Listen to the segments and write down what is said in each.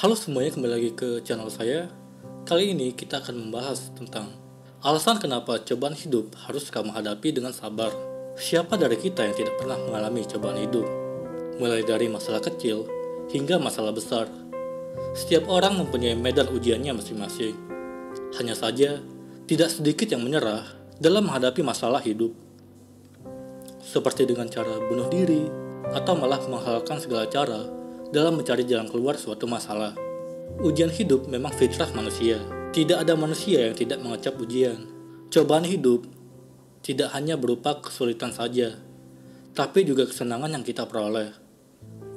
Halo semuanya, kembali lagi ke channel saya. Kali ini kita akan membahas tentang alasan kenapa cobaan hidup harus kamu hadapi dengan sabar. Siapa dari kita yang tidak pernah mengalami cobaan hidup? Mulai dari masalah kecil hingga masalah besar. Setiap orang mempunyai medan ujiannya masing-masing. Hanya saja, tidak sedikit yang menyerah dalam menghadapi masalah hidup. Seperti dengan cara bunuh diri, atau malah menghalalkan segala cara dalam mencari jalan keluar suatu masalah. Ujian hidup memang fitrah manusia. Tidak ada manusia yang tidak mengecap ujian. Cobaan hidup tidak hanya berupa kesulitan saja, tapi juga kesenangan yang kita peroleh.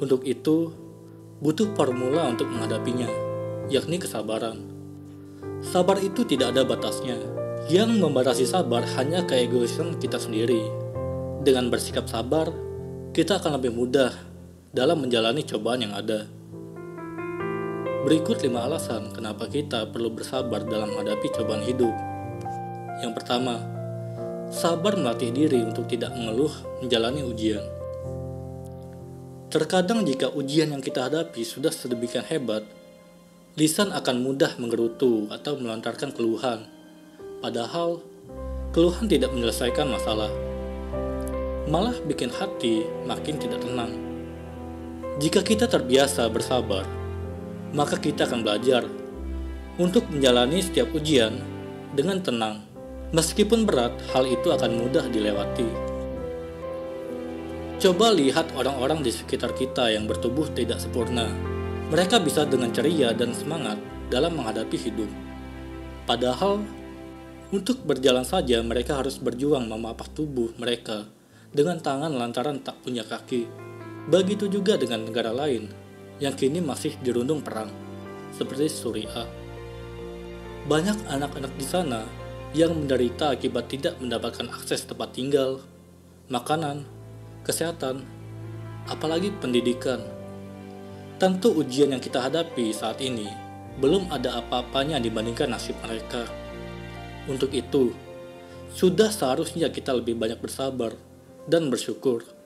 Untuk itu, butuh formula untuk menghadapinya, yakni kesabaran. Sabar itu tidak ada batasnya. Yang membatasi sabar hanya keegoisan kita sendiri. Dengan bersikap sabar, kita akan lebih mudah dalam menjalani cobaan yang ada. Berikut lima alasan kenapa kita perlu bersabar dalam menghadapi cobaan hidup. Yang pertama, sabar melatih diri untuk tidak mengeluh menjalani ujian. Terkadang jika ujian yang kita hadapi sudah sedemikian hebat, lisan akan mudah menggerutu atau melontarkan keluhan. Padahal, keluhan tidak menyelesaikan masalah malah bikin hati makin tidak tenang. Jika kita terbiasa bersabar, maka kita akan belajar untuk menjalani setiap ujian dengan tenang. Meskipun berat, hal itu akan mudah dilewati. Coba lihat orang-orang di sekitar kita yang bertubuh tidak sempurna. Mereka bisa dengan ceria dan semangat dalam menghadapi hidup. Padahal, untuk berjalan saja mereka harus berjuang memapak tubuh mereka dengan tangan lantaran tak punya kaki. Begitu juga dengan negara lain yang kini masih dirundung perang, seperti Suriah. Banyak anak-anak di sana yang menderita akibat tidak mendapatkan akses tempat tinggal, makanan, kesehatan, apalagi pendidikan. Tentu ujian yang kita hadapi saat ini belum ada apa-apanya dibandingkan nasib mereka. Untuk itu, sudah seharusnya kita lebih banyak bersabar dan bersyukur.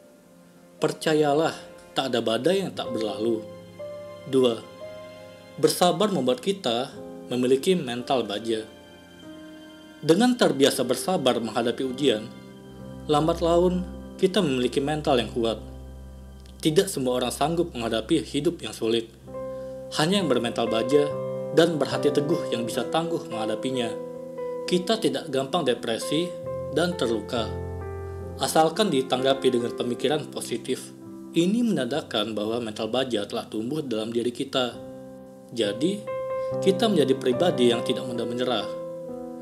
Percayalah, tak ada badai yang tak berlalu. 2. Bersabar membuat kita memiliki mental baja. Dengan terbiasa bersabar menghadapi ujian, lambat laun kita memiliki mental yang kuat. Tidak semua orang sanggup menghadapi hidup yang sulit. Hanya yang bermental baja dan berhati teguh yang bisa tangguh menghadapinya. Kita tidak gampang depresi dan terluka Asalkan ditanggapi dengan pemikiran positif, ini menandakan bahwa mental baja telah tumbuh dalam diri kita. Jadi, kita menjadi pribadi yang tidak mudah menyerah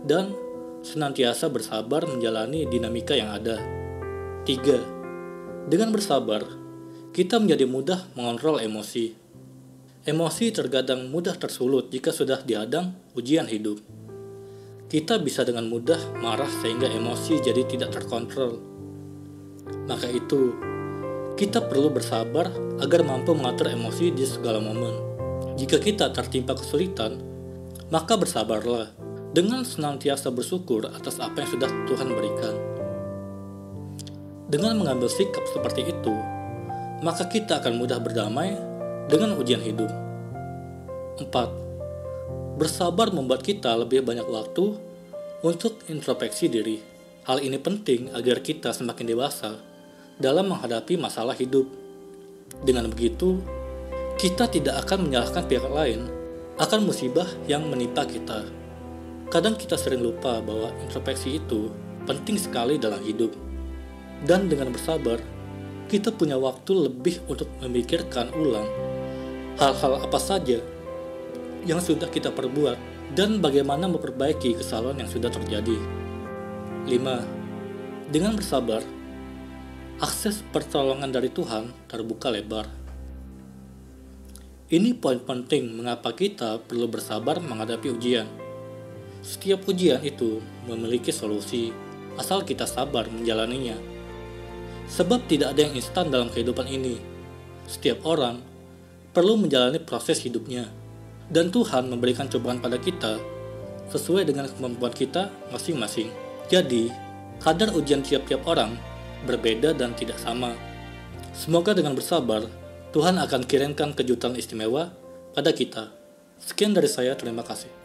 dan senantiasa bersabar menjalani dinamika yang ada. 3. Dengan bersabar, kita menjadi mudah mengontrol emosi. Emosi terkadang mudah tersulut jika sudah dihadang ujian hidup. Kita bisa dengan mudah marah sehingga emosi jadi tidak terkontrol maka itu, kita perlu bersabar agar mampu mengatur emosi di segala momen. Jika kita tertimpa kesulitan, maka bersabarlah dengan senantiasa bersyukur atas apa yang sudah Tuhan berikan. Dengan mengambil sikap seperti itu, maka kita akan mudah berdamai dengan ujian hidup. 4. Bersabar membuat kita lebih banyak waktu untuk introspeksi diri. Hal ini penting agar kita semakin dewasa dalam menghadapi masalah hidup. Dengan begitu, kita tidak akan menyalahkan pihak lain akan musibah yang menimpa kita. Kadang kita sering lupa bahwa introspeksi itu penting sekali dalam hidup. Dan dengan bersabar, kita punya waktu lebih untuk memikirkan ulang hal-hal apa saja yang sudah kita perbuat dan bagaimana memperbaiki kesalahan yang sudah terjadi. 5. Dengan bersabar, akses pertolongan dari Tuhan terbuka lebar. Ini poin penting mengapa kita perlu bersabar menghadapi ujian. Setiap ujian itu memiliki solusi, asal kita sabar menjalaninya. Sebab tidak ada yang instan dalam kehidupan ini. Setiap orang perlu menjalani proses hidupnya, dan Tuhan memberikan cobaan pada kita sesuai dengan kemampuan kita masing-masing. Jadi, kadar ujian tiap-tiap orang berbeda dan tidak sama. Semoga dengan bersabar, Tuhan akan kirimkan kejutan istimewa pada kita. Sekian dari saya, terima kasih.